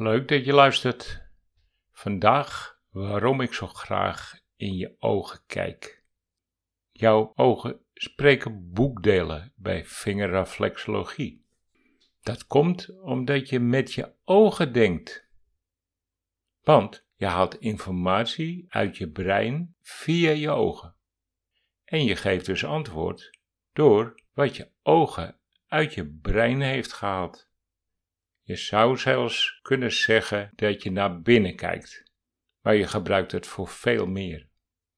Leuk dat je luistert. Vandaag waarom ik zo graag in je ogen kijk. Jouw ogen spreken boekdelen bij vingerreflexologie. Dat komt omdat je met je ogen denkt. Want je haalt informatie uit je brein via je ogen. En je geeft dus antwoord door wat je ogen uit je brein heeft gehaald. Je zou zelfs kunnen zeggen dat je naar binnen kijkt, maar je gebruikt het voor veel meer.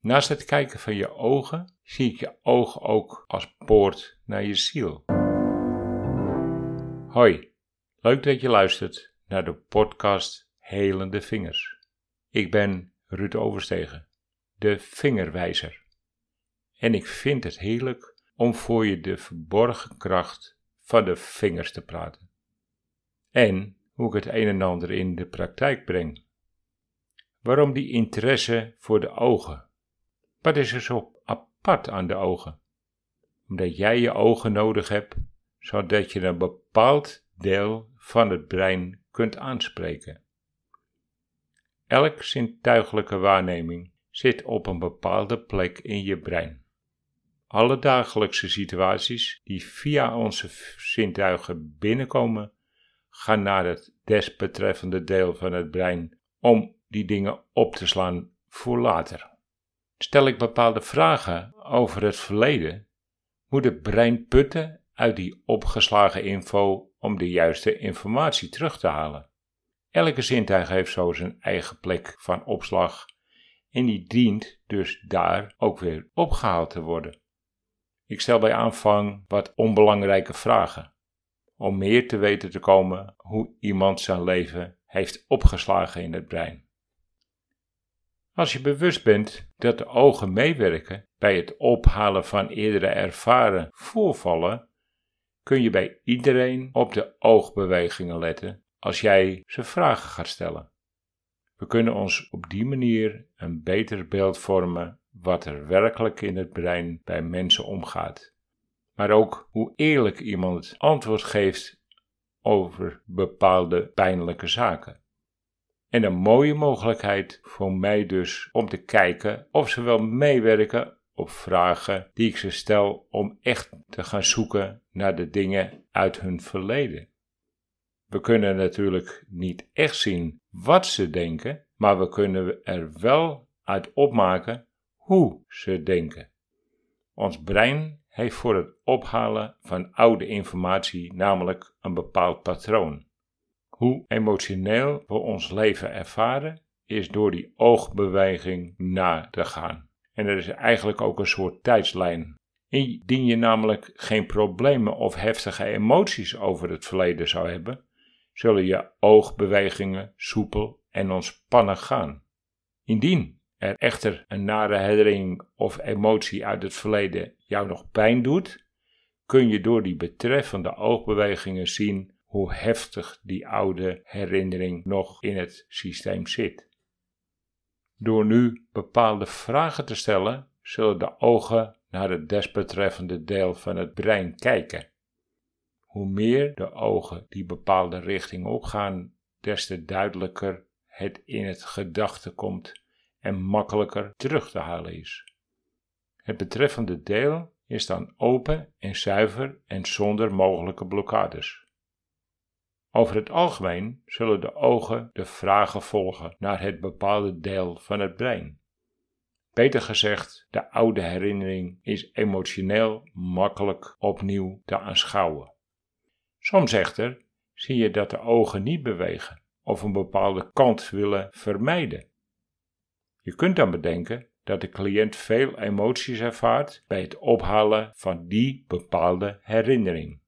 Naast het kijken van je ogen zie ik je oog ook als poort naar je ziel. Hoi, leuk dat je luistert naar de podcast Helende Vingers. Ik ben Ruud Overstegen, de vingerwijzer. En ik vind het heerlijk om voor je de verborgen kracht van de vingers te praten. En hoe ik het een en ander in de praktijk breng. Waarom die interesse voor de ogen? Wat is er zo apart aan de ogen? Omdat jij je ogen nodig hebt, zodat je een bepaald deel van het brein kunt aanspreken. Elk zintuigelijke waarneming zit op een bepaalde plek in je brein. Alle dagelijkse situaties die via onze zintuigen binnenkomen, gaan naar het desbetreffende deel van het brein om die dingen op te slaan voor later. Stel ik bepaalde vragen over het verleden, moet het brein putten uit die opgeslagen info om de juiste informatie terug te halen. Elke zintuig heeft zo zijn eigen plek van opslag en die dient dus daar ook weer opgehaald te worden. Ik stel bij aanvang wat onbelangrijke vragen, om meer te weten te komen hoe iemand zijn leven heeft opgeslagen in het brein. Als je bewust bent dat de ogen meewerken bij het ophalen van eerdere ervaren voorvallen, kun je bij iedereen op de oogbewegingen letten als jij ze vragen gaat stellen. We kunnen ons op die manier een beter beeld vormen wat er werkelijk in het brein bij mensen omgaat, maar ook hoe eerlijk iemand antwoord geeft over bepaalde pijnlijke zaken. En een mooie mogelijkheid voor mij dus om te kijken of ze wel meewerken op vragen die ik ze stel om echt te gaan zoeken naar de dingen uit hun verleden. We kunnen natuurlijk niet echt zien wat ze denken, maar we kunnen er wel uit opmaken hoe ze denken. Ons brein heeft voor het ophalen van oude informatie namelijk een bepaald patroon. Hoe emotioneel we ons leven ervaren, is door die oogbeweging na te gaan. En er is eigenlijk ook een soort tijdslijn. Indien je namelijk geen problemen of heftige emoties over het verleden zou hebben, zullen je oogbewegingen soepel en ontspannen gaan. Indien er echter een nare herinnering of emotie uit het verleden jou nog pijn doet, kun je door die betreffende oogbewegingen zien hoe heftig die oude herinnering nog in het systeem zit. Door nu bepaalde vragen te stellen, zullen de ogen naar het desbetreffende deel van het brein kijken. Hoe meer de ogen die bepaalde richting opgaan, des te duidelijker het in het gedachte komt en makkelijker terug te halen is. Het betreffende deel is dan open en zuiver en zonder mogelijke blokkades. Over het algemeen zullen de ogen de vragen volgen naar het bepaalde deel van het brein. Beter gezegd, de oude herinnering is emotioneel makkelijk opnieuw te aanschouwen. Soms echter zie je dat de ogen niet bewegen of een bepaalde kant willen vermijden. Je kunt dan bedenken dat de cliënt veel emoties ervaart bij het ophalen van die bepaalde herinnering.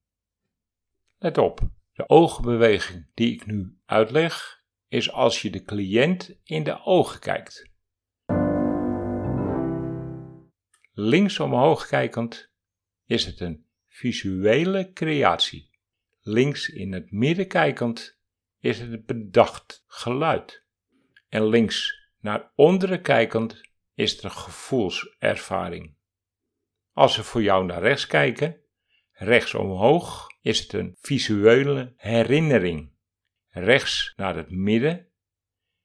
Let op, de oogbeweging die ik nu uitleg is als je de cliënt in de ogen kijkt. Links omhoog kijkend is het een visuele creatie. Links in het midden kijkend is het een bedacht geluid. En links naar onderen kijkend is een gevoelservaring. Als we voor jou naar rechts kijken, rechts omhoog, is het een visuele herinnering. rechts naar het midden,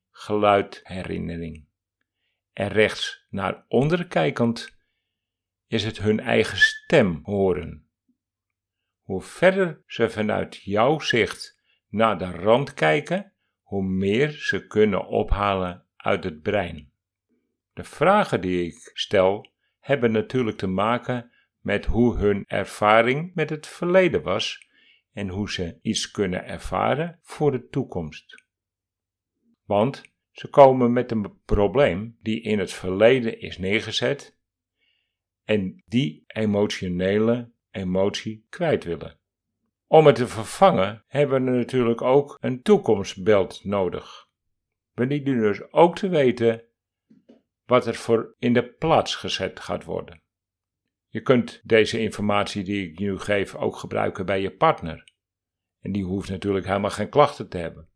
geluid herinnering. En rechts naar onder kijkend is het hun eigen stem horen. Hoe verder ze vanuit jouw zicht naar de rand kijken, hoe meer ze kunnen ophalen uit het brein. De vragen die ik stel hebben natuurlijk te maken met hoe hun ervaring met het verleden was en hoe ze iets kunnen ervaren voor de toekomst. Want ze komen met een probleem die in het verleden is neergezet en die emotionele emotie kwijt willen. Om het te vervangen hebben we natuurlijk ook een toekomstbeeld nodig. We dienen dus ook te weten wat er voor in de plaats gezet gaat worden. Je kunt deze informatie die ik nu geef ook gebruiken bij je partner. En die hoeft natuurlijk helemaal geen klachten te hebben.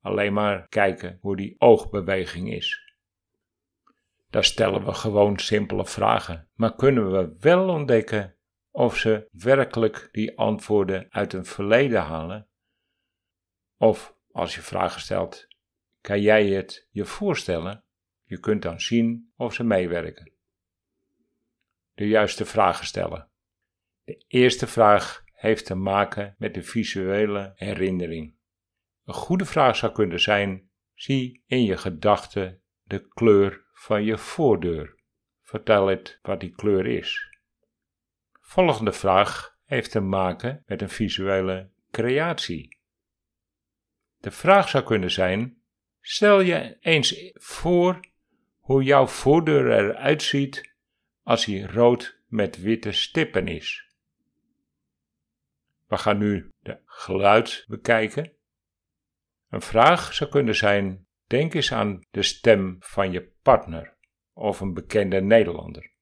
Alleen maar kijken hoe die oogbeweging is. Daar stellen we gewoon simpele vragen, maar kunnen we wel ontdekken of ze werkelijk die antwoorden uit een verleden halen? Of als je vragen stelt, kan jij het je voorstellen? Je kunt dan zien of ze meewerken. De juiste vragen stellen. De eerste vraag heeft te maken met de visuele herinnering. Een goede vraag zou kunnen zijn: zie in je gedachten de kleur van je voordeur. Vertel het wat die kleur is. Volgende vraag heeft te maken met een visuele creatie. De vraag zou kunnen zijn: stel je eens voor hoe jouw voordeur eruit ziet als hij rood met witte stippen is. We gaan nu de geluid bekijken. Een vraag zou kunnen zijn: denk eens aan de stem van je partner of een bekende Nederlander.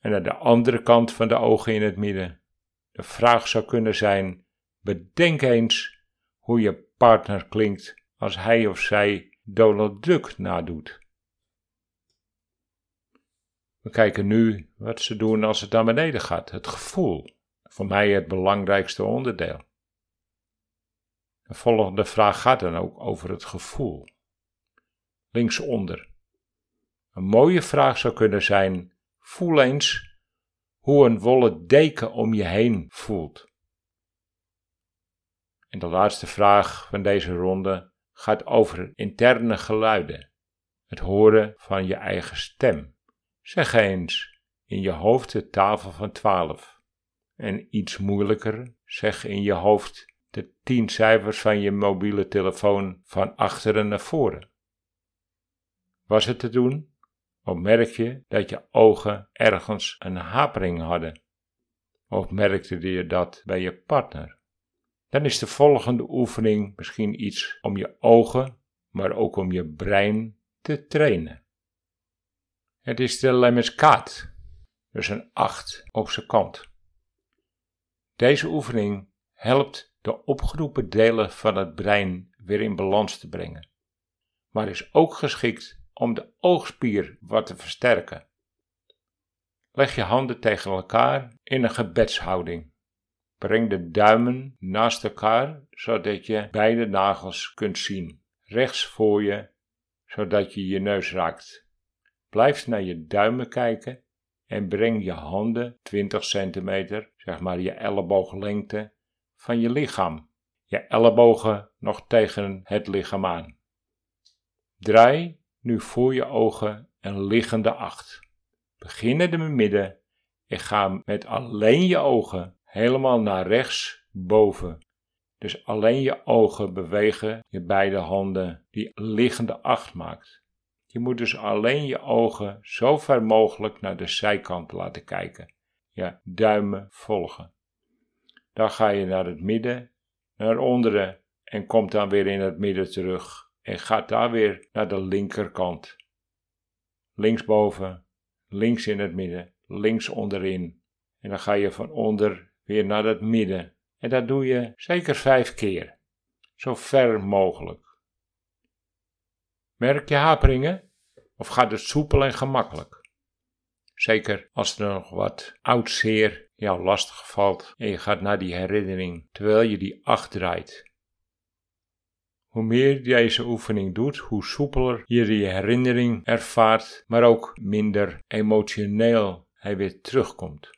En aan de andere kant van de ogen in het midden. De vraag zou kunnen zijn: bedenk eens hoe je partner klinkt als hij of zij Donald Duck nadoet. We kijken nu wat ze doen als het naar beneden gaat, het gevoel voor mij het belangrijkste onderdeel. De volgende vraag gaat dan ook over het gevoel. Linksonder. Een mooie vraag zou kunnen zijn: voel eens hoe een wollen deken om je heen voelt. En de laatste vraag van deze ronde gaat over interne geluiden, het horen van je eigen stem. Zeg eens in je hoofd de tafel van twaalf. En iets moeilijker, zeg in je hoofd de tien cijfers van je mobiele telefoon van achteren naar voren. Was het te doen? Of merk je dat je ogen ergens een hapering hadden? Of merkte je dat bij je partner? Dan is de volgende oefening misschien iets om je ogen, maar ook om je brein te trainen. Het is de Lemeskat, dus een 8 op zijn kant. Deze oefening helpt de opgeroepen delen van het brein weer in balans te brengen, maar is ook geschikt om de oogspier wat te versterken. Leg je handen tegen elkaar in een gebedshouding. Breng de duimen naast elkaar zodat je beide nagels kunt zien. Rechts voor je, zodat je je neus raakt. Blijf naar je duimen kijken en breng je handen 20 centimeter, zeg maar je ellebooglengte, van je lichaam. Je ellebogen nog tegen het lichaam aan. Draai nu voor je ogen een liggende acht. Begin in midden en ga met alleen je ogen helemaal naar rechts boven. Dus alleen je ogen bewegen je beide handen die liggende acht maakt. Je moet dus alleen je ogen zo ver mogelijk naar de zijkant laten kijken. Ja, duimen volgen. Dan ga je naar het midden, naar onderen en komt dan weer in het midden terug en gaat daar weer naar de linkerkant. Linksboven, links in het midden, links onderin. En dan ga je van onder weer naar het midden. En dat doe je zeker vijf keer. Zo ver mogelijk. Merk je haperingen? Of gaat het soepel en gemakkelijk? Zeker als er nog wat oud zeer jou lastig valt en je gaat naar die herinnering terwijl je die acht draait. Hoe meer deze oefening doet, hoe soepeler je die herinnering ervaart, maar ook minder emotioneel hij weer terugkomt.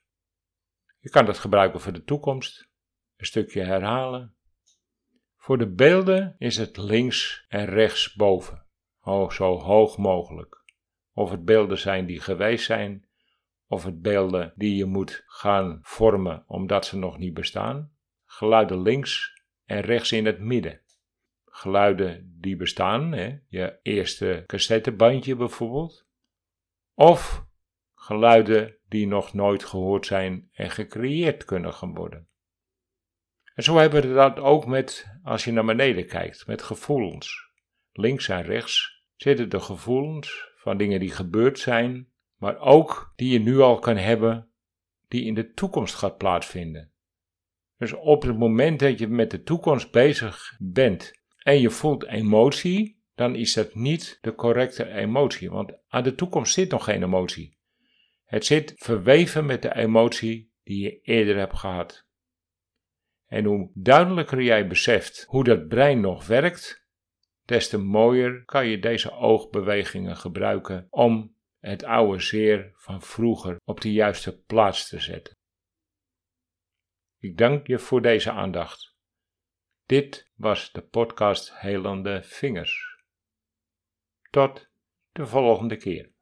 Je kan dat gebruiken voor de toekomst, een stukje herhalen. Voor de beelden is het links en rechts boven, oh, zo hoog mogelijk. Of het beelden zijn die geweest zijn, of het beelden die je moet gaan vormen omdat ze nog niet bestaan. Geluiden links en rechts in het midden. Geluiden die bestaan, hè? je eerste cassettebandje bijvoorbeeld. Of geluiden die nog nooit gehoord zijn en gecreëerd kunnen gaan worden. En zo hebben we dat ook met, als je naar beneden kijkt, met gevoelens. Links en rechts zitten de gevoelens van dingen die gebeurd zijn, maar ook die je nu al kan hebben, die in de toekomst gaat plaatsvinden. Dus op het moment dat je met de toekomst bezig bent en je voelt emotie, dan is dat niet de correcte emotie, want aan de toekomst zit nog geen emotie. Het zit verweven met de emotie die je eerder hebt gehad. En hoe duidelijker jij beseft hoe dat brein nog werkt, des te mooier kan je deze oogbewegingen gebruiken om het oude zeer van vroeger op de juiste plaats te zetten. Ik dank je voor deze aandacht. Dit was de podcast Helende Vingers. Tot de volgende keer.